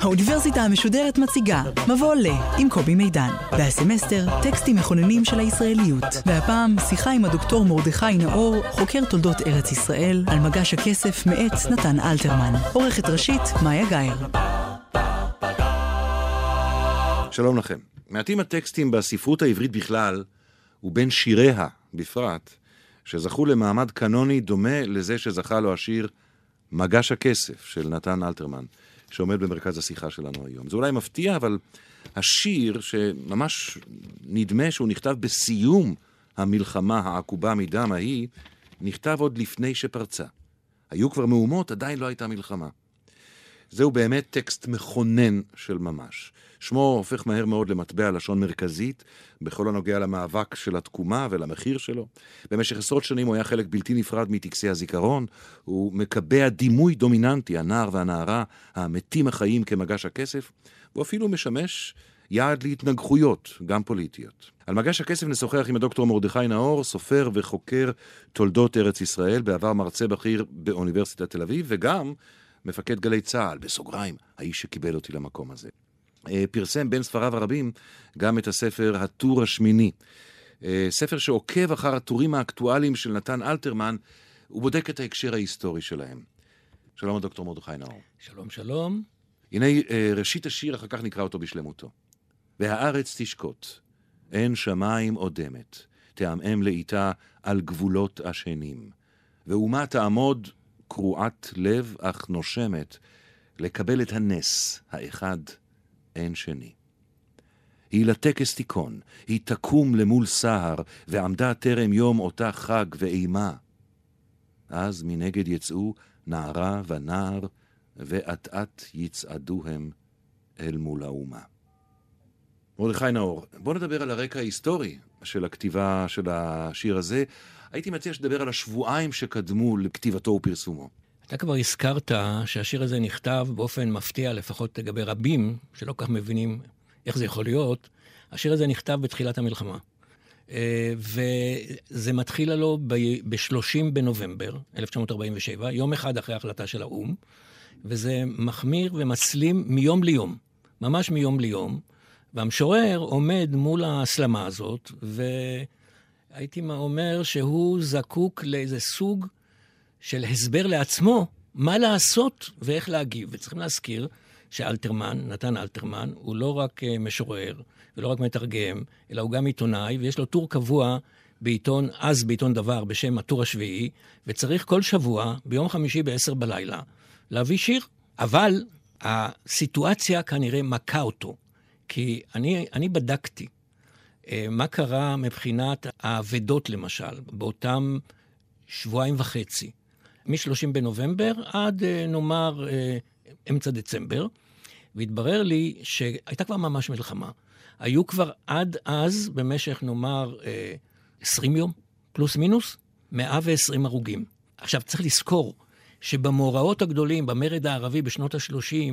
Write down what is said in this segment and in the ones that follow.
האוניברסיטה המשודרת מציגה מבוא ל עם קובי מידן. והסמסטר טקסטים מכוננים של הישראליות. והפעם שיחה עם הדוקטור מרדכי נאור, חוקר תולדות ארץ ישראל, על מגש הכסף מאת נתן אלתרמן. עורכת ראשית מאיה גאייר. שלום לכם. מעטים הטקסטים בספרות העברית בכלל, ובין שיריה בפרט, שזכו למעמד קנוני דומה לזה שזכה לו השיר מגש הכסף של נתן אלתרמן, שעומד במרכז השיחה שלנו היום. זה אולי מפתיע, אבל השיר, שממש נדמה שהוא נכתב בסיום המלחמה העקובה מדם ההיא, נכתב עוד לפני שפרצה. היו כבר מהומות, עדיין לא הייתה מלחמה. זהו באמת טקסט מכונן של ממש. שמו הופך מהר מאוד למטבע לשון מרכזית בכל הנוגע למאבק של התקומה ולמחיר שלו. במשך עשרות שנים הוא היה חלק בלתי נפרד מטקסי הזיכרון, הוא מקבע דימוי דומיננטי, הנער והנערה המתים החיים כמגש הכסף, הוא אפילו משמש יעד להתנגחויות, גם פוליטיות. על מגש הכסף נשוחח עם הדוקטור מרדכי נאור, סופר וחוקר תולדות ארץ ישראל, בעבר מרצה בכיר באוניברסיטת תל אביב, וגם מפקד גלי צה"ל, בסוגריים, האיש שקיבל אותי למקום הזה. אה, פרסם בין ספריו הרבים גם את הספר הטור השמיני. אה, ספר שעוקב אחר הטורים האקטואליים של נתן אלתרמן, ובודק את ההקשר ההיסטורי שלהם. שלום לדוקטור מרדכי נאור. שלום, שלום. הנה אה, ראשית השיר, אחר כך נקרא אותו בשלמותו. והארץ תשקוט, אין שמיים אודמת, תעמעם לאיתה על גבולות השנים. ואומה תעמוד קרועת לב אך נושמת, לקבל את הנס האחד אין שני. היא לטקס תיכון, היא תקום למול סהר, ועמדה טרם יום אותה חג ואימה. אז מנגד יצאו נערה ונער, ואט אט יצעדו הם אל מול האומה. מרדכי נאור, בוא נדבר על הרקע ההיסטורי של הכתיבה של השיר הזה. הייתי מציע שתדבר על השבועיים שקדמו לכתיבתו ופרסומו. אתה כבר הזכרת שהשיר הזה נכתב באופן מפתיע, לפחות לגבי רבים, שלא כך מבינים איך זה יכול להיות. השיר הזה נכתב בתחילת המלחמה. אה, וזה מתחיל לו ב-30 בנובמבר 1947, יום אחד אחרי ההחלטה של האו"ם, וזה מחמיר ומסלים מיום ליום, ממש מיום ליום, והמשורר עומד מול ההסלמה הזאת, והייתי אומר שהוא זקוק לאיזה סוג של הסבר לעצמו מה לעשות ואיך להגיב. וצריכים להזכיר שאלתרמן, נתן אלתרמן, הוא לא רק אה, משורר ולא רק מתרגם, אלא הוא גם עיתונאי, ויש לו טור קבוע בעיתון, אז בעיתון דבר, בשם הטור השביעי, וצריך כל שבוע, ביום חמישי בעשר בלילה, להביא שיר. אבל הסיטואציה כנראה מכה אותו. כי אני, אני בדקתי מה קרה מבחינת האבדות, למשל, באותם שבועיים וחצי. מ-30 בנובמבר עד אה, נאמר אה, אמצע דצמבר, והתברר לי שהייתה כבר ממש מלחמה. היו כבר עד אז, במשך נאמר 20 יום, פלוס מינוס, 120 הרוגים. עכשיו, צריך לזכור שבמאורעות הגדולים, במרד הערבי בשנות ה-30,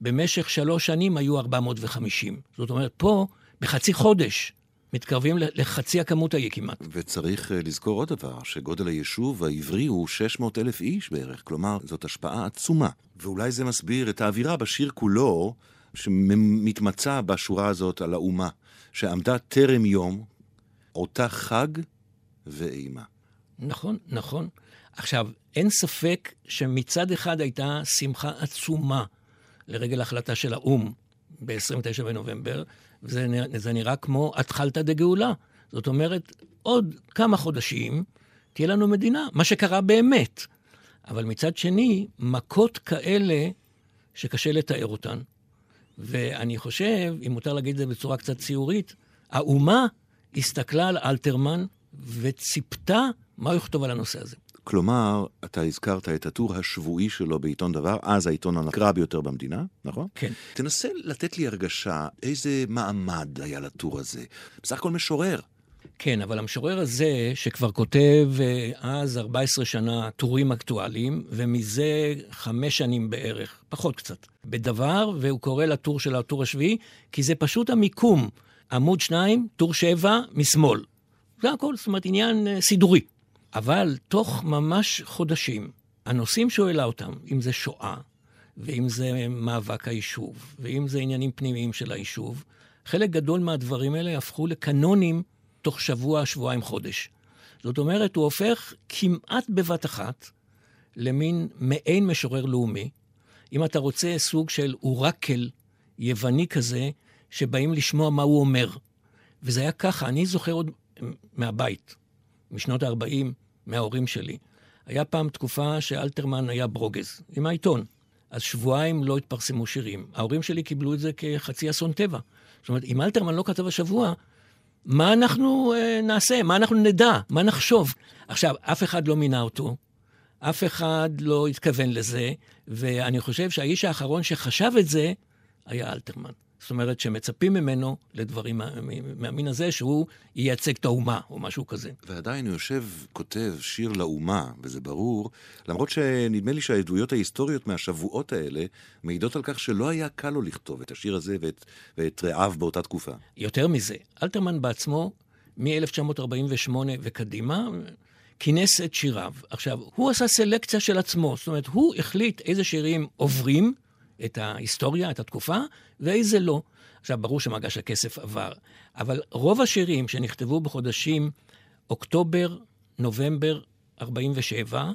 במשך שלוש שנים היו 450. זאת אומרת, פה, בחצי חודש, מתקרבים לחצי הכמות ההיא כמעט. וצריך אה, לזכור עוד דבר, שגודל היישוב העברי הוא 600 אלף איש בערך, כלומר, זאת השפעה עצומה. ואולי זה מסביר את האווירה בשיר כולו, שמתמצה בשורה הזאת על האומה, שעמדה טרם יום, אותה חג ואימה. נכון, נכון. עכשיו, אין ספק שמצד אחד הייתה שמחה עצומה לרגל ההחלטה של האו"ם ב-29 בנובמבר, וזה נראה כמו התחלתא דגאולה. זאת אומרת, עוד כמה חודשים תהיה לנו מדינה, מה שקרה באמת. אבל מצד שני, מכות כאלה שקשה לתאר אותן. ואני חושב, אם מותר להגיד את זה בצורה קצת ציורית, האומה הסתכלה על אלתרמן וציפתה מה הוא יכתוב על הנושא הזה. כלומר, אתה הזכרת את הטור השבועי שלו בעיתון דבר, אז העיתון הנקרא ביותר במדינה, נכון? כן. תנסה לתת לי הרגשה איזה מעמד היה לטור הזה. בסך הכל משורר. כן, אבל המשורר הזה, שכבר כותב אה, אז 14 שנה טורים אקטואליים, ומזה חמש שנים בערך, פחות קצת, בדבר, והוא קורא לטור של הטור השביעי, כי זה פשוט המיקום. עמוד שניים, טור שבע, משמאל. זה הכל, זאת אומרת, עניין אה, סידורי. אבל תוך ממש חודשים, הנושאים שהוא העלה אותם, אם זה שואה, ואם זה מאבק היישוב, ואם זה עניינים פנימיים של היישוב, חלק גדול מהדברים האלה הפכו לקנונים תוך שבוע, שבועיים, חודש. זאת אומרת, הוא הופך כמעט בבת אחת למין מעין משורר לאומי. אם אתה רוצה סוג של אורקל יווני כזה, שבאים לשמוע מה הוא אומר. וזה היה ככה, אני זוכר עוד מהבית, משנות ה-40, מההורים שלי. היה פעם תקופה שאלתרמן היה ברוגז, עם העיתון. אז שבועיים לא התפרסמו שירים. ההורים שלי קיבלו את זה כחצי אסון טבע. זאת אומרת, אם אלתרמן לא כתב השבוע, מה אנחנו אה, נעשה? מה אנחנו נדע? מה נחשוב? עכשיו, אף אחד לא מינה אותו, אף אחד לא התכוון לזה, ואני חושב שהאיש האחרון שחשב את זה היה אלתרמן. זאת אומרת שמצפים ממנו לדברים מהמין הזה, שהוא ייצג את האומה, או משהו כזה. ועדיין הוא יושב, כותב שיר לאומה, וזה ברור, למרות שנדמה לי שהעדויות ההיסטוריות מהשבועות האלה מעידות על כך שלא היה קל לו לכתוב את השיר הזה ואת, ואת רעיו באותה תקופה. יותר מזה, אלתרמן בעצמו, מ-1948 וקדימה, כינס את שיריו. עכשיו, הוא עשה סלקציה של עצמו, זאת אומרת, הוא החליט איזה שירים עוברים, את ההיסטוריה, את התקופה, ואיזה לא. עכשיו, ברור שמגש הכסף עבר, אבל רוב השירים שנכתבו בחודשים אוקטובר, נובמבר 47,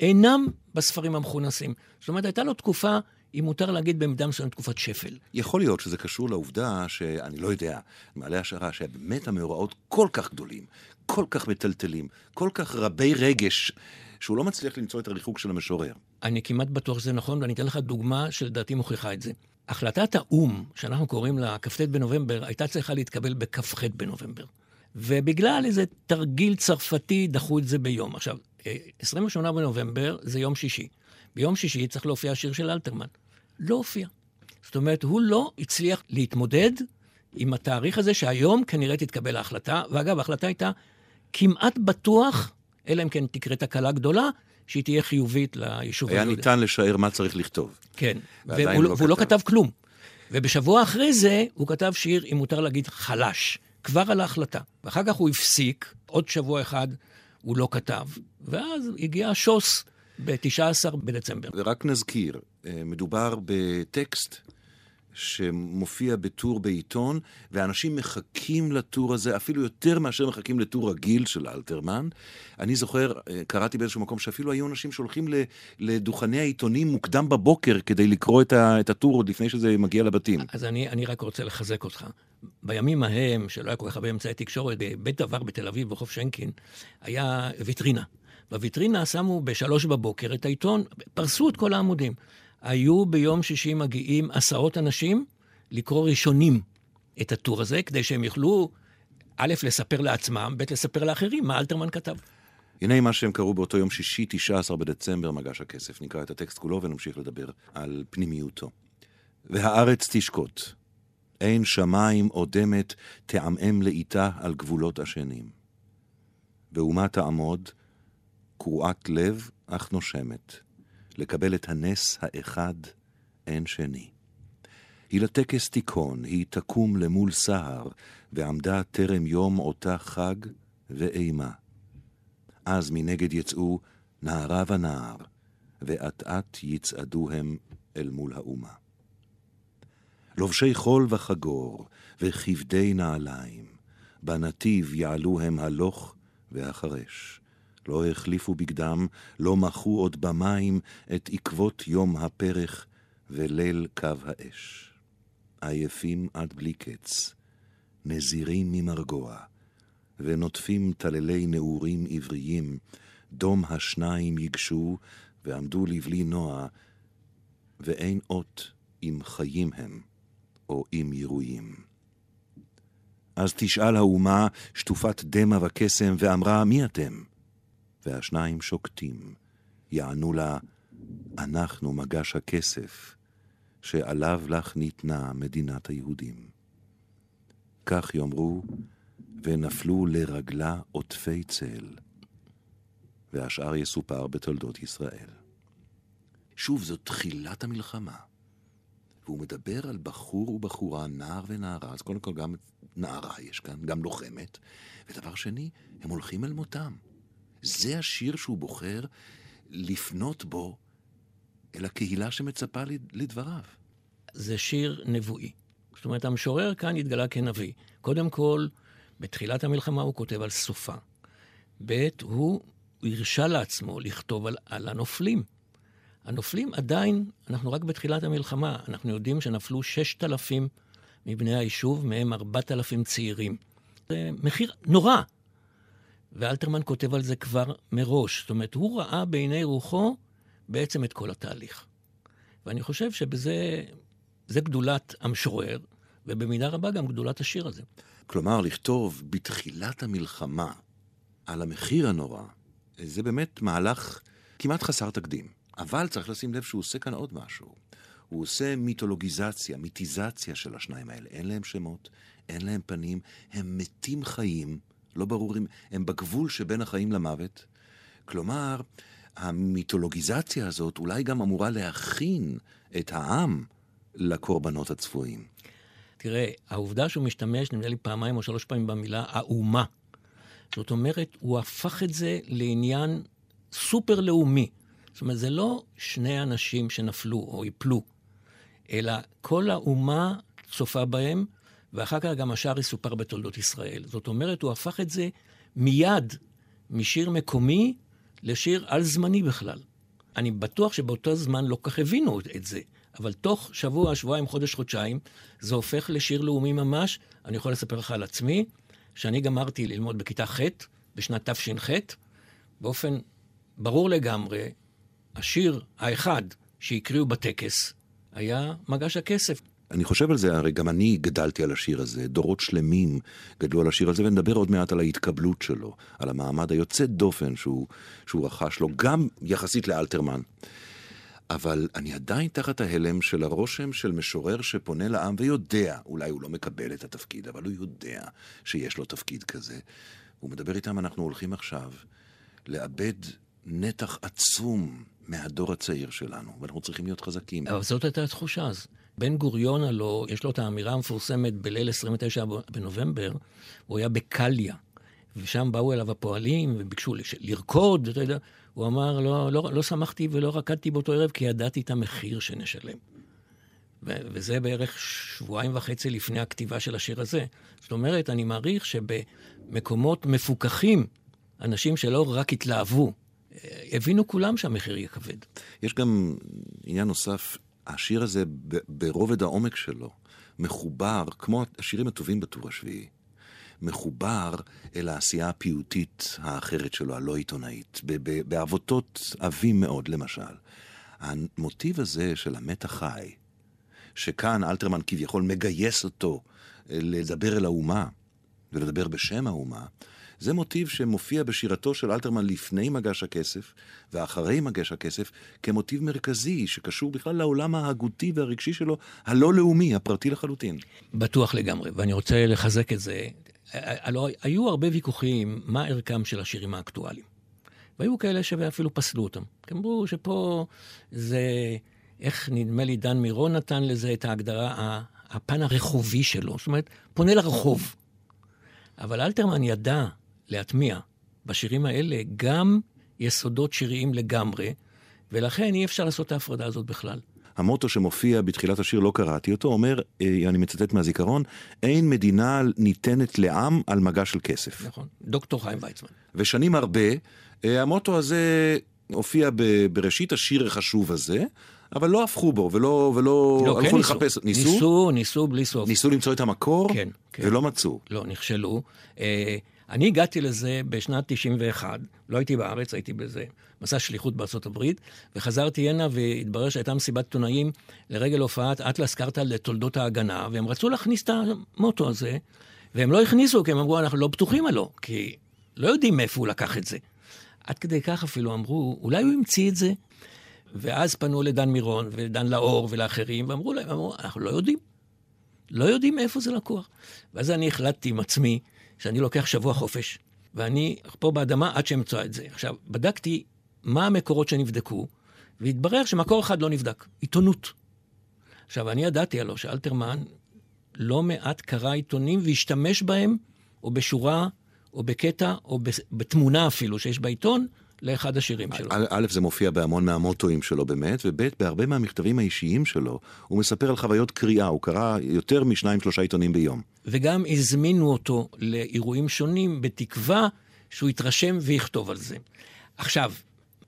אינם בספרים המכונסים. זאת אומרת, הייתה לו תקופה, אם מותר להגיד במידה מסוימת, תקופת שפל. יכול להיות שזה קשור לעובדה שאני לא יודע, מעלה השערה, שבאמת המאורעות כל כך גדולים, כל כך מטלטלים, כל כך רבי רגש, שהוא לא מצליח למצוא את הריחוק של המשורר. אני כמעט בטוח שזה נכון, ואני אתן לך דוגמה שלדעתי מוכיחה את זה. החלטת האו"ם, שאנחנו קוראים לה כ"ט בנובמבר, הייתה צריכה להתקבל בכ"ח בנובמבר. ובגלל איזה תרגיל צרפתי דחו את זה ביום. עכשיו, 28 בנובמבר זה יום שישי. ביום שישי צריך להופיע שיר של אלתרמן. לא הופיע. זאת אומרת, הוא לא הצליח להתמודד עם התאריך הזה שהיום כנראה תתקבל ההחלטה. ואגב, ההחלטה הייתה כמעט בטוח, אלא אם כן תקרה תקלה גדולה, שהיא תהיה חיובית ליישוב היהודי. היה ניתן לשער מה צריך לכתוב. כן, והוא, לא והוא לא כתב כלום. ובשבוע אחרי זה הוא כתב שיר, אם מותר להגיד, חלש, כבר על ההחלטה. ואחר כך הוא הפסיק, עוד שבוע אחד הוא לא כתב, ואז הגיע השוס ב-19 בדצמבר. ורק נזכיר, אה, מדובר בטקסט שמופיע בטור בעיתון, ואנשים מחכים לטור הזה אפילו יותר מאשר מחכים לטור רגיל של אלתרמן. אני זוכר, אה, קראתי באיזשהו מקום שאפילו היו אנשים שהולכים לדוכני העיתונים מוקדם בבוקר כדי לקרוא את, את הטור עוד לפני שזה מגיע לבתים. אז אני, אני רק רוצה לחזק אותך. בימים ההם, שלא היה כל כך הרבה אמצעי תקשורת, בבית דבר בתל אביב, בחוף שינקין, היה ויטרינה. בוויטרינה שמו בשלוש בבוקר את העיתון, פרסו את כל העמודים. היו ביום שישי מגיעים עשרות אנשים לקרוא ראשונים את הטור הזה, כדי שהם יוכלו, א', לספר לעצמם, ב', לספר לאחרים מה אלתרמן כתב. הנה מה שהם קראו באותו יום שישי, 19 בדצמבר, מגש הכסף. נקרא את הטקסט כולו ונמשיך לדבר על פנימיותו. והארץ תשקוט, אין שמיים אודמת תעמעם לאיתה על גבולות השנים. ואומה תעמוד, קרועת לב אך נושמת. לקבל את הנס האחד אין שני. היא לטקס תיכון, היא תקום למול סהר, ועמדה טרם יום אותה חג ואימה. אז מנגד יצאו נערה ונער, ואט אט יצעדו הם אל מול האומה. לובשי חול וחגור, וכבדי נעליים, בנתיב יעלו הם הלוך והחרש. לא החליפו בגדם, לא מחו עוד במים את עקבות יום הפרך וליל קו האש. עייפים עד בלי קץ, נזירים ממרגוע, ונוטפים טללי נעורים עבריים, דום השניים ייגשו, ועמדו לבלי נוע, ואין אות אם חיים הם, או אם ירויים. אז תשאל האומה, שטופת דמע וקסם, ואמרה, מי אתם? והשניים שוקטים. יענו לה, אנחנו מגש הכסף, שעליו לך ניתנה מדינת היהודים. כך יאמרו, ונפלו לרגלה עוטפי צל, והשאר יסופר בתולדות ישראל. שוב, זו תחילת המלחמה. והוא מדבר על בחור ובחורה, נער ונערה, אז קודם כל גם נערה יש כאן, גם לוחמת, ודבר שני, הם הולכים אל מותם. זה השיר שהוא בוחר לפנות בו אל הקהילה שמצפה לדבריו. זה שיר נבואי. זאת אומרת, המשורר כאן התגלה כנביא. קודם כל, בתחילת המלחמה הוא כותב על סופה. ב', הוא הרשה לעצמו לכתוב על, על הנופלים. הנופלים עדיין, אנחנו רק בתחילת המלחמה, אנחנו יודעים שנפלו ששת אלפים מבני היישוב, מהם ארבעת אלפים צעירים. זה מחיר נורא. ואלתרמן כותב על זה כבר מראש. זאת אומרת, הוא ראה בעיני רוחו בעצם את כל התהליך. ואני חושב שבזה זה גדולת המשורר, ובמידה רבה גם גדולת השיר הזה. כלומר, לכתוב בתחילת המלחמה על המחיר הנורא, זה באמת מהלך כמעט חסר תקדים. אבל צריך לשים לב שהוא עושה כאן עוד משהו. הוא עושה מיתולוגיזציה, מיתיזציה של השניים האלה. אין להם שמות, אין להם פנים, הם מתים חיים, לא ברור אם הם בגבול שבין החיים למוות. כלומר, המיתולוגיזציה הזאת אולי גם אמורה להכין את העם לקורבנות הצפויים. תראה, העובדה שהוא משתמש, נדמה לי פעמיים או שלוש פעמים במילה האומה. זאת אומרת, הוא הפך את זה לעניין סופר-לאומי. זאת אומרת, זה לא שני אנשים שנפלו או יפלו, אלא כל האומה צופה בהם, ואחר כך גם השאר יסופר בתולדות ישראל. זאת אומרת, הוא הפך את זה מיד משיר מקומי לשיר על-זמני בכלל. אני בטוח שבאותו זמן לא כך הבינו את זה, אבל תוך שבוע, שבועיים, חודש, חודשיים, זה הופך לשיר לאומי ממש. אני יכול לספר לך על עצמי, שאני גמרתי ללמוד בכיתה ח', בשנת תש"ח, באופן ברור לגמרי, השיר האחד שהקריאו בטקס היה מגש הכסף. אני חושב על זה, הרי גם אני גדלתי על השיר הזה, דורות שלמים גדלו על השיר הזה, ונדבר עוד מעט על ההתקבלות שלו, על המעמד היוצא דופן שהוא, שהוא רכש לו, גם יחסית לאלתרמן. אבל אני עדיין תחת ההלם של הרושם של משורר שפונה לעם ויודע, אולי הוא לא מקבל את התפקיד, אבל הוא יודע שיש לו תפקיד כזה. הוא מדבר איתם, אנחנו הולכים עכשיו לאבד נתח עצום מהדור הצעיר שלנו, ואנחנו צריכים להיות חזקים. אבל זאת הייתה התחושה אז. בן גוריון הלא, יש לו את האמירה המפורסמת בליל 29 בנובמבר, הוא היה בקליה, ושם באו אליו הפועלים וביקשו לרקוד, אתה יודע, הוא אמר, לא, לא, לא שמחתי ולא רקדתי באותו ערב כי ידעתי את המחיר שנשלם. ו- וזה בערך שבועיים וחצי לפני הכתיבה של השיר הזה. זאת אומרת, אני מעריך שבמקומות מפוקחים, אנשים שלא רק התלהבו, הבינו כולם שהמחיר יהיה כבד. יש גם עניין נוסף, השיר הזה ברובד העומק שלו מחובר, כמו השירים הטובים בטור השביעי, מחובר אל העשייה הפיוטית האחרת שלו, הלא עיתונאית, בעבותות עבים מאוד, למשל. המוטיב הזה של המת החי, שכאן אלתרמן כביכול מגייס אותו אה, לדבר אל האומה ולדבר בשם האומה, זה מוטיב שמופיע בשירתו של אלתרמן לפני מגש הכסף ואחרי מגש הכסף כמוטיב מרכזי שקשור בכלל לעולם ההגותי והרגשי שלו, הלא לאומי, הפרטי לחלוטין. בטוח לגמרי, ואני רוצה לחזק את זה. הלוא היו הרבה ויכוחים מה ערכם של השירים האקטואליים. והיו כאלה שאפילו פסלו אותם. כי אמרו שפה זה, איך נדמה לי דן מירון נתן לזה את ההגדרה, הפן הרחובי שלו. זאת אומרת, פונה לרחוב. אבל אלתרמן ידע להטמיע בשירים האלה גם יסודות שיריים לגמרי, ולכן אי אפשר לעשות את ההפרדה הזאת בכלל. המוטו שמופיע בתחילת השיר, לא קראתי אותו, אומר, אה, אני מצטט מהזיכרון, אין מדינה ניתנת לעם על מגע של כסף. נכון, דוקטור חיים ויצמן. ושנים הרבה, אה, המוטו הזה הופיע בראשית השיר החשוב הזה, אבל לא הפכו בו ולא, ולא לא, הלכו כן לחפש. ניסו? ניסו, ניסו בלי סוף. ניסו למצוא את המקור? כן, כן. ולא מצאו. לא, נכשלו. אה, אני הגעתי לזה בשנת 91, לא הייתי בארץ, הייתי בזה מסע שליחות בארצות הברית, וחזרתי הנה והתברר שהייתה מסיבת עיתונאים לרגל הופעת אטלס קרטל לתולדות ההגנה, והם רצו להכניס את המוטו הזה, והם לא הכניסו, כי הם אמרו, אנחנו לא בטוחים עלו, כי לא יודעים מאיפה הוא לקח את זה. עד כדי כך אפילו אמרו, אולי הוא המציא את זה? ואז פנו לדן מירון ולדן לאור ולאחרים, ואמרו להם, אמרו, אנחנו לא יודעים. לא יודעים מאיפה זה לקוח. ואז אני החלטתי עם עצמי שאני לוקח שבוע חופש, ואני פה באדמה עד שאמצא את זה. עכשיו, בדקתי מה המקורות שנבדקו, והתברר שמקור אחד לא נבדק, עיתונות. עכשיו, אני ידעתי הלוא שאלתרמן לא מעט קרא עיתונים והשתמש בהם, או בשורה או בקטע, או בתמונה אפילו שיש בעיתון, לאחד השירים שלו. א', זה מופיע בהמון מהמוטואים שלו באמת, וב', בהרבה מהמכתבים האישיים שלו, הוא מספר על חוויות קריאה, הוא קרא יותר משניים, שלושה עיתונים ביום. וגם הזמינו אותו לאירועים שונים, בתקווה שהוא יתרשם ויכתוב על זה. עכשיו,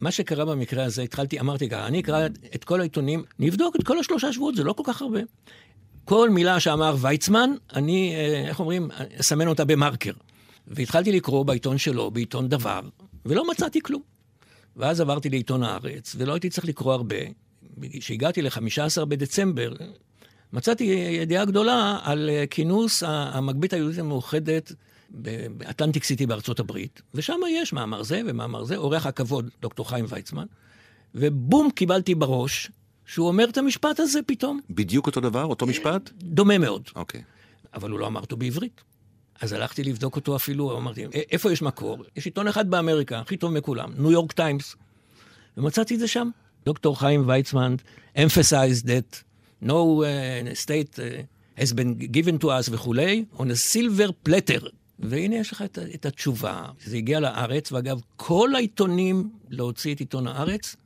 מה שקרה במקרה הזה, התחלתי, אמרתי ככה, אני אקרא את כל העיתונים, נבדוק את כל השלושה שבועות, זה לא כל כך הרבה. כל מילה שאמר ויצמן, אני, אה, איך אומרים, אסמן אותה במרקר. והתחלתי לקרוא בעיתון שלו, בעיתון דבר, ולא מצאתי כלום. ואז עברתי לעיתון הארץ, ולא הייתי צריך לקרוא הרבה. כשהגעתי ל-15 בדצמבר, מצאתי ידיעה גדולה על אה, כינוס המגבית היהודית המאוחדת באטלנטיק סיטי בארצות הברית, ושם יש מאמר זה ומאמר זה, אורח הכבוד, דוקטור חיים ויצמן, ובום, קיבלתי בראש שהוא אומר את המשפט הזה פתאום. בדיוק אותו דבר? אותו משפט? דומה מאוד. אוקיי. אבל הוא לא אמר אותו בעברית. אז הלכתי לבדוק אותו אפילו, אמרתי, איפה יש מקור? יש עיתון אחד באמריקה, הכי טוב מכולם, ניו יורק טיימס. ומצאתי את זה שם. דוקטור חיים ויצמן emphasized that no uh, state uh, has been given to us וכולי, on a silver platter. והנה יש לך את, את התשובה. זה הגיע לארץ, ואגב, כל העיתונים להוציא את עיתון הארץ,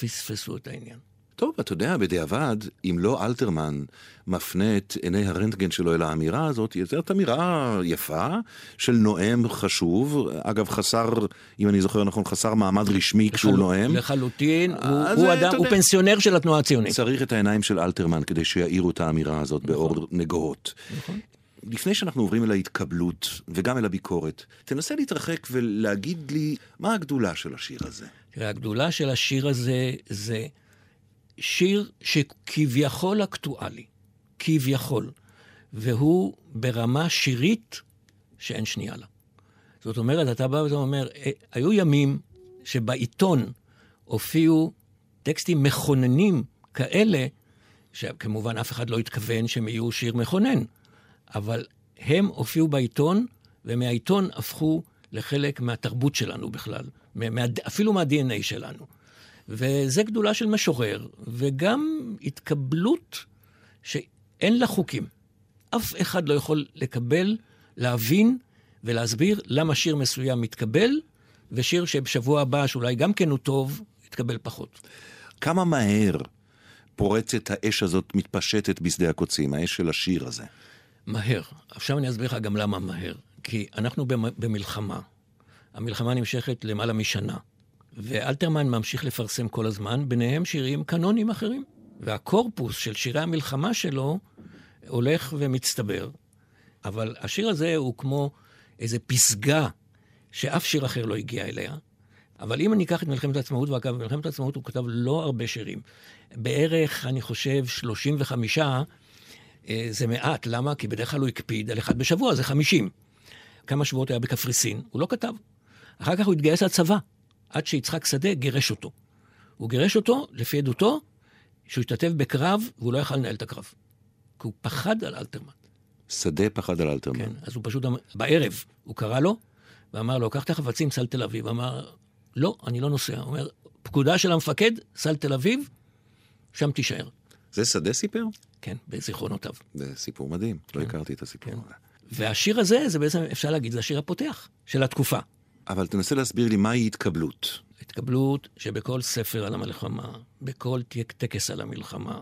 פספסו את העניין. טוב, אתה יודע, בדיעבד, אם לא אלתרמן מפנה את עיני הרנטגן שלו אל האמירה הזאת, יוצרת אמירה יפה של נואם חשוב, אגב חסר, אם אני זוכר נכון, חסר מעמד רשמי לחל... כשהוא נואם. לחלוטין, הוא, הוא אדם, הוא פנסיונר של התנועה הציונית. צריך את העיניים של אלתרמן כדי שיעירו את האמירה הזאת נכון. באור נגוהות. נכון. לפני שאנחנו עוברים אל ההתקבלות וגם אל הביקורת, תנסה להתרחק ולהגיד לי מה הגדולה של השיר הזה. תראה, הגדולה של השיר הזה זה שיר שכביכול אקטואלי, כביכול, והוא ברמה שירית שאין שנייה לה. זאת אומרת, אתה בא ואתה אומר, אה, היו ימים שבעיתון הופיעו טקסטים מכוננים כאלה, שכמובן אף אחד לא התכוון שהם יהיו שיר מכונן, אבל הם הופיעו בעיתון, ומהעיתון הפכו לחלק מהתרבות שלנו בכלל, אפילו מה-DNA שלנו. וזה גדולה של משורר, וגם התקבלות שאין לה חוקים. אף אחד לא יכול לקבל, להבין ולהסביר למה שיר מסוים מתקבל, ושיר שבשבוע הבא, שאולי גם כן הוא טוב, יתקבל פחות. כמה מהר פורצת האש הזאת מתפשטת בשדה הקוצים, האש של השיר הזה? מהר. עכשיו אני אסביר לך גם למה מהר. כי אנחנו במלחמה. המלחמה נמשכת למעלה משנה. ואלתרמן ממשיך לפרסם כל הזמן, ביניהם שירים קנונים אחרים. והקורפוס של שירי המלחמה שלו הולך ומצטבר. אבל השיר הזה הוא כמו איזה פסגה שאף שיר אחר לא הגיע אליה. אבל אם אני אקח את מלחמת העצמאות, ואגב, במלחמת העצמאות הוא כתב לא הרבה שירים. בערך, אני חושב, 35, אה, זה מעט. למה? כי בדרך כלל הוא הקפיד על אחד בשבוע, זה 50. כמה שבועות היה בקפריסין, הוא לא כתב. אחר כך הוא התגייס לצבא. עד שיצחק שדה גירש אותו. הוא גירש אותו, לפי עדותו, שהוא השתתף בקרב והוא לא יכל לנהל את הקרב. כי הוא פחד על אלתרמן. שדה פחד על אלתרמן. כן, אז הוא פשוט, בערב הוא קרא לו ואמר לו, קח את החפצים, סל תל אביב. אמר, לא, אני לא נוסע. הוא אומר, פקודה של המפקד, סל תל אביב, שם תישאר. זה שדה סיפר? כן, בזיכרונותיו. זה סיפור מדהים, לא כן. לא הכרתי את הסיפור כן. והשיר הזה, זה בעצם, אפשר להגיד, זה השיר הפותח של התקופה. אבל תנסה להסביר לי מהי התקבלות. התקבלות שבכל ספר על המלחמה, בכל טקס על המלחמה,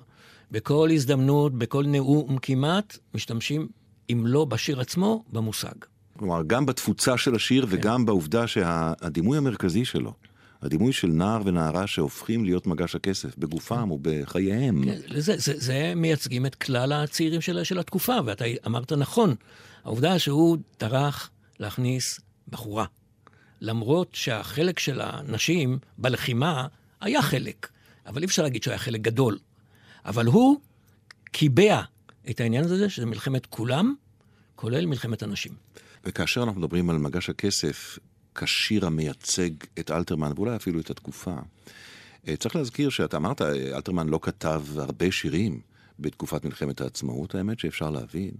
בכל הזדמנות, בכל נאום כמעט, משתמשים, אם לא בשיר עצמו, במושג. כלומר, גם בתפוצה של השיר כן. וגם בעובדה שהדימוי המרכזי שלו, הדימוי של נער ונערה שהופכים להיות מגש הכסף, בגופם או בחייהם. כן, זה, זה, זה מייצגים את כלל הצעירים של, של התקופה, ואתה אמרת נכון. העובדה שהוא טרח להכניס בחורה למרות שהחלק של הנשים בלחימה היה חלק, אבל אי אפשר להגיד שהוא היה חלק גדול. אבל הוא קיבע את העניין הזה, שזה מלחמת כולם, כולל מלחמת הנשים. וכאשר אנחנו מדברים על מגש הכסף כשיר המייצג את אלתרמן, ואולי אפילו את התקופה, אה, צריך להזכיר שאתה אמרת, אה, אלתרמן לא כתב הרבה שירים בתקופת מלחמת העצמאות, האמת שאפשר להבין.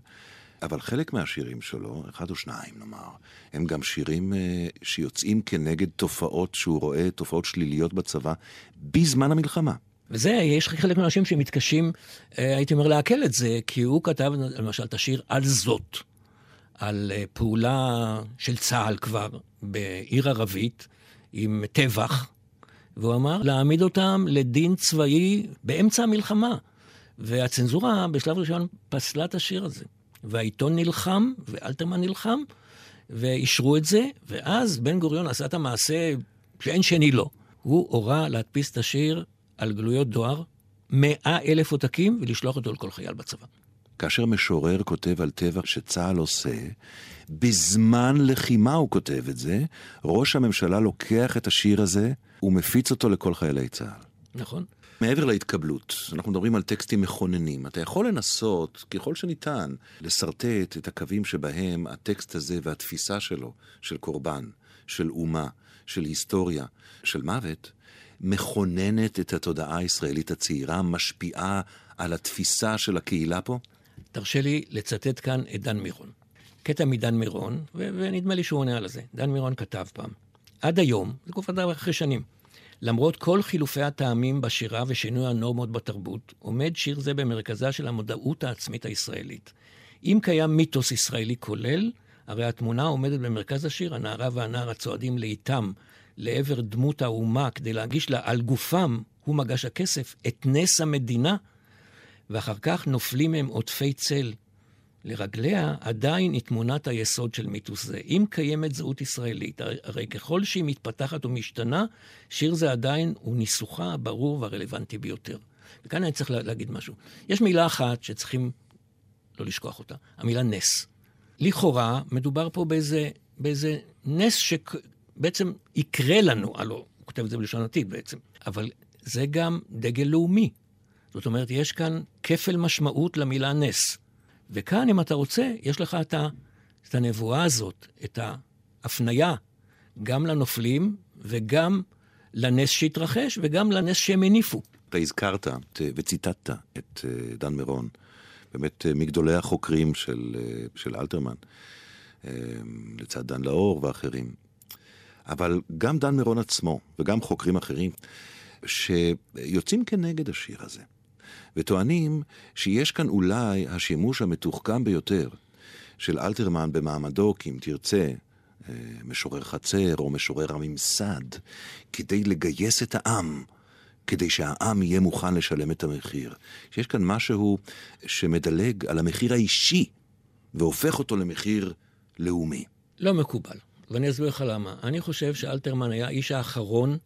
אבל חלק מהשירים שלו, אחד או שניים נאמר, הם גם שירים אה, שיוצאים כנגד תופעות שהוא רואה, תופעות שליליות בצבא, בזמן המלחמה. וזה, יש חלק מהאנשים שמתקשים, אה, הייתי אומר, לעכל את זה, כי הוא כתב למשל את השיר על זאת. על אה, פעולה של צה"ל כבר בעיר ערבית עם טבח, והוא אמר להעמיד אותם לדין צבאי באמצע המלחמה. והצנזורה בשלב ראשון פסלה את השיר הזה. והעיתון נלחם, ואלתרמן נלחם, ואישרו את זה, ואז בן גוריון עשה את המעשה שאין שני לו. הוא הורה להדפיס את השיר על גלויות דואר, מאה אלף עותקים, ולשלוח אותו לכל חייל בצבא. כאשר משורר כותב על טבח שצה"ל עושה, בזמן לחימה הוא כותב את זה, ראש הממשלה לוקח את השיר הזה ומפיץ אותו לכל חיילי צה"ל. נכון. מעבר להתקבלות, אנחנו מדברים על טקסטים מכוננים. אתה יכול לנסות, ככל שניתן, לשרטט את הקווים שבהם הטקסט הזה והתפיסה שלו, של קורבן, של אומה, של היסטוריה, של מוות, מכוננת את התודעה הישראלית הצעירה, משפיעה על התפיסה של הקהילה פה? תרשה לי לצטט כאן את דן מירון. קטע מדן מירון, ו- ונדמה לי שהוא עונה על זה. דן מירון כתב פעם, עד היום, זה תקופת אחרי שנים, למרות כל חילופי הטעמים בשירה ושינוי הנורמות בתרבות, עומד שיר זה במרכזה של המודעות העצמית הישראלית. אם קיים מיתוס ישראלי כולל, הרי התמונה עומדת במרכז השיר, הנערה והנער הצועדים לאיתם לעבר דמות האומה כדי להגיש לה על גופם, הוא מגש הכסף, את נס המדינה, ואחר כך נופלים מהם עוטפי צל. לרגליה עדיין היא תמונת היסוד של מיתוס זה. אם קיימת זהות ישראלית, הרי ככל שהיא מתפתחת ומשתנה, שיר זה עדיין הוא ניסוחה הברור והרלוונטי ביותר. וכאן אני צריך להגיד משהו. יש מילה אחת שצריכים לא לשכוח אותה, המילה נס. לכאורה, מדובר פה באיזה, באיזה נס שבעצם יקרה לנו, הלוא, הוא כותב את זה בלשון עתיד בעצם, אבל זה גם דגל לאומי. זאת אומרת, יש כאן כפל משמעות למילה נס. וכאן, אם אתה רוצה, יש לך את, ה, את הנבואה הזאת, את ההפניה, גם לנופלים וגם לנס שהתרחש וגם לנס שהם הניפו. אתה הזכרת וציטטת את אה, דן מירון, באמת אה, מגדולי החוקרים של, אה, של אלתרמן, לצד דן לאור ואחרים. אבל גם דן מירון עצמו וגם חוקרים אחרים, שיוצאים כנגד השיר הזה. וטוענים שיש כאן אולי השימוש המתוחכם ביותר של אלתרמן במעמדו, כי אם תרצה, אה, משורר חצר או משורר הממסד, כדי לגייס את העם, כדי שהעם יהיה מוכן לשלם את המחיר. שיש כאן משהו שמדלג על המחיר האישי והופך אותו למחיר לאומי. לא מקובל, ואני אסביר לך למה. אני חושב שאלתרמן היה האיש האחרון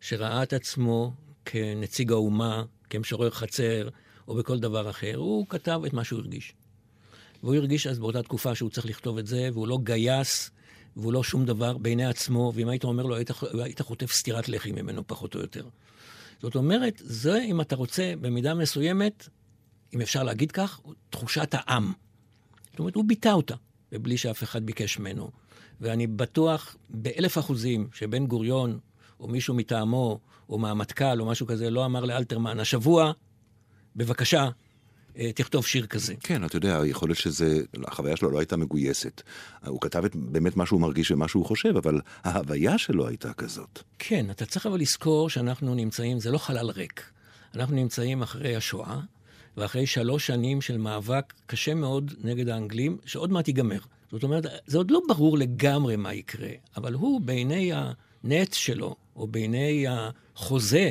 שראה את עצמו כנציג האומה, כמשורר חצר או בכל דבר אחר, הוא כתב את מה שהוא הרגיש. והוא הרגיש אז באותה תקופה שהוא צריך לכתוב את זה, והוא לא גייס, והוא לא שום דבר בעיני עצמו, ואם היית אומר לו, היית, היית חוטף סטירת לחי ממנו, פחות או יותר. זאת אומרת, זה, אם אתה רוצה, במידה מסוימת, אם אפשר להגיד כך, תחושת העם. זאת אומרת, הוא ביטא אותה, ובלי שאף אחד ביקש ממנו. ואני בטוח באלף אחוזים שבן גוריון, או מישהו מטעמו, או מהמטכ"ל, או משהו כזה, לא אמר לאלתרמן, השבוע, בבקשה, אה, תכתוב שיר כזה. כן, אתה יודע, יכול להיות שזה, החוויה שלו לא הייתה מגויסת. הוא כתב את באמת מה שהוא מרגיש ומה שהוא חושב, אבל ההוויה שלו הייתה כזאת. כן, אתה צריך אבל לזכור שאנחנו נמצאים, זה לא חלל ריק. אנחנו נמצאים אחרי השואה, ואחרי שלוש שנים של מאבק קשה מאוד נגד האנגלים, שעוד מעט ייגמר. זאת אומרת, זה עוד לא ברור לגמרי מה יקרה, אבל הוא בעיני הנץ שלו, או בעיני החוזה,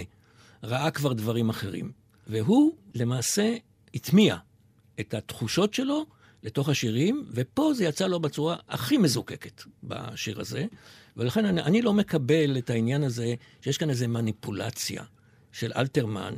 ראה כבר דברים אחרים. והוא למעשה הטמיע את התחושות שלו לתוך השירים, ופה זה יצא לו בצורה הכי מזוקקת בשיר הזה. ולכן אני, אני לא מקבל את העניין הזה שיש כאן איזו מניפולציה של אלתרמן,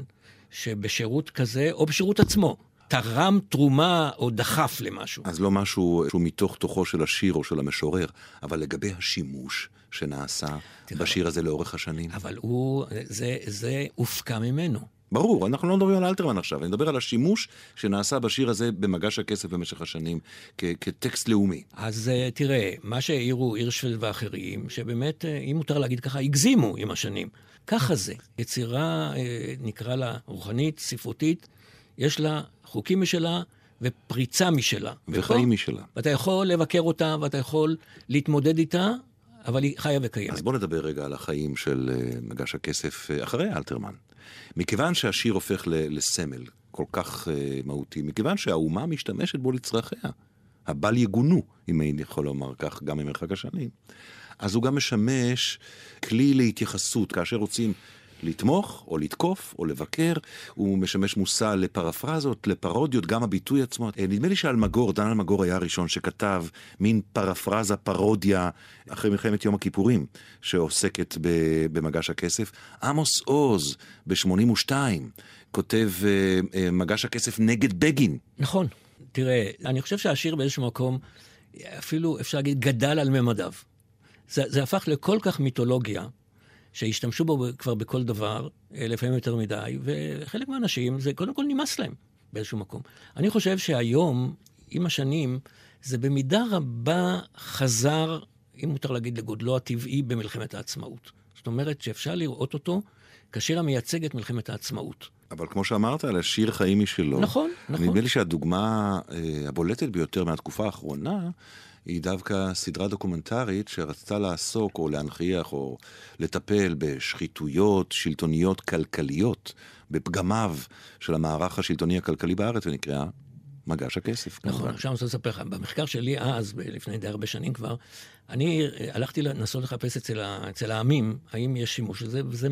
שבשירות כזה, או בשירות עצמו, תרם תרומה או דחף למשהו. אז לא משהו שהוא מתוך תוכו של השיר או של המשורר, אבל לגבי השימוש שנעשה תראה, בשיר הזה לאורך השנים. אבל הוא, זה, זה הופקע ממנו. ברור, אנחנו לא מדברים על אלתרמן עכשיו, אני מדבר על השימוש שנעשה בשיר הזה במגש הכסף במשך השנים כ- כטקסט לאומי. אז uh, תראה, מה שהעירו הירשפלד ואחרים, שבאמת, uh, אם מותר להגיד ככה, הגזימו עם השנים. ככה זה. יצירה, uh, נקרא לה רוחנית, ספרותית, יש לה חוקים משלה ופריצה משלה. וחיים משלה. ואתה יכול לבקר אותה ואתה יכול להתמודד איתה, אבל היא חיה וקיימת. אז בוא נדבר רגע על החיים של מגש הכסף אחרי אלתרמן. מכיוון שהשיר הופך לסמל כל כך uh, מהותי, מכיוון שהאומה משתמשת בו לצרכיה, הבל יגונו, אם אני יכול לומר כך, גם ממרחק השנים, אז הוא גם משמש כלי להתייחסות, כאשר רוצים לתמוך, או לתקוף, או לבקר. הוא משמש מושא לפרפרזות, לפרודיות, גם הביטוי עצמו. אה, נדמה לי שאלמגור, דן אלמגור היה הראשון שכתב מין פרפרזה, פרודיה, אחרי מלחמת יום הכיפורים, שעוסקת במגש הכסף. עמוס עוז, ב-82, כותב אה, אה, מגש הכסף נגד בגין. נכון. תראה, אני חושב שהשיר באיזשהו מקום, אפילו אפשר להגיד, גדל על ממדיו. זה, זה הפך לכל כך מיתולוגיה, שהשתמשו בו כבר בכל דבר, אה, לפעמים יותר מדי, וחלק מהאנשים, זה קודם כל נמאס להם באיזשהו מקום. אני חושב שהיום, עם השנים, זה במידה רבה חזר, אם מותר להגיד, לגודלו הטבעי במלחמת העצמאות. זאת אומרת שאפשר לראות אותו כשיר המייצג את מלחמת העצמאות. אבל כמו שאמרת, על השיר חיים משלו. נכון, נכון. נדמה לי שהדוגמה אה, הבולטת ביותר מהתקופה האחרונה היא דווקא סדרה דוקומנטרית שרצתה לעסוק או להנכיח או לטפל בשחיתויות שלטוניות כלכליות, בפגמיו של המערך השלטוני הכלכלי בארץ, ונקראה מגש הכסף. נכון, עכשיו אני רוצה לספר לך, במחקר שלי אז, לפני די הרבה שנים כבר, אני אה, הלכתי לנסות לחפש אצל, ה, אצל העמים, האם יש שימוש לזה, וזה,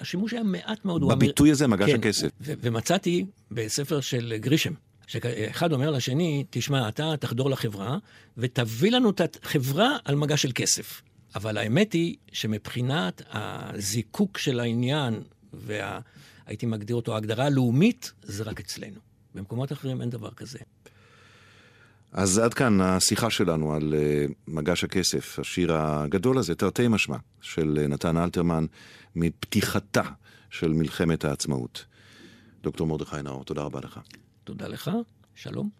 השימוש היה מעט מאוד. בביטוי הזה, מגש כן, הכסף. ו- ומצאתי בספר של גרישם, שאחד אומר לשני, תשמע, אתה תחדור לחברה ותביא לנו את החברה על מגש של כסף. אבל האמת היא שמבחינת הזיקוק של העניין, והייתי מגדיר אותו ההגדרה הלאומית, זה רק אצלנו. במקומות אחרים אין דבר כזה. אז עד כאן השיחה שלנו על uh, מגש הכסף, השיר הגדול הזה, תרתי משמע, של uh, נתן אלתרמן, מפתיחתה של מלחמת העצמאות. דוקטור מרדכי נאור, תודה רבה לך. תודה לך, שלום.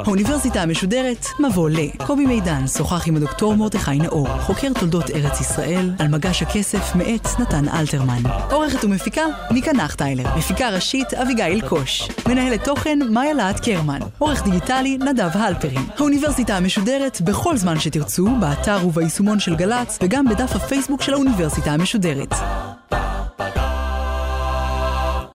האוניברסיטה המשודרת, מבוא ל. קובי מידן שוחח עם הדוקטור מרדכי נאור, חוקר תולדות ארץ ישראל, על מגש הכסף מאת נתן אלתרמן. עורכת ומפיקה, מיקה נחטיילר. מפיקה ראשית, אביגיל קוש. מנהלת תוכן, מאיה להט קרמן. עורך דיגיטלי, נדב הלפרין. האוניברסיטה המשודרת, בכל זמן שתרצו, באתר וביישומון של גל"צ, וגם בדף הפייסבוק של האוניברסיטה המשודרת.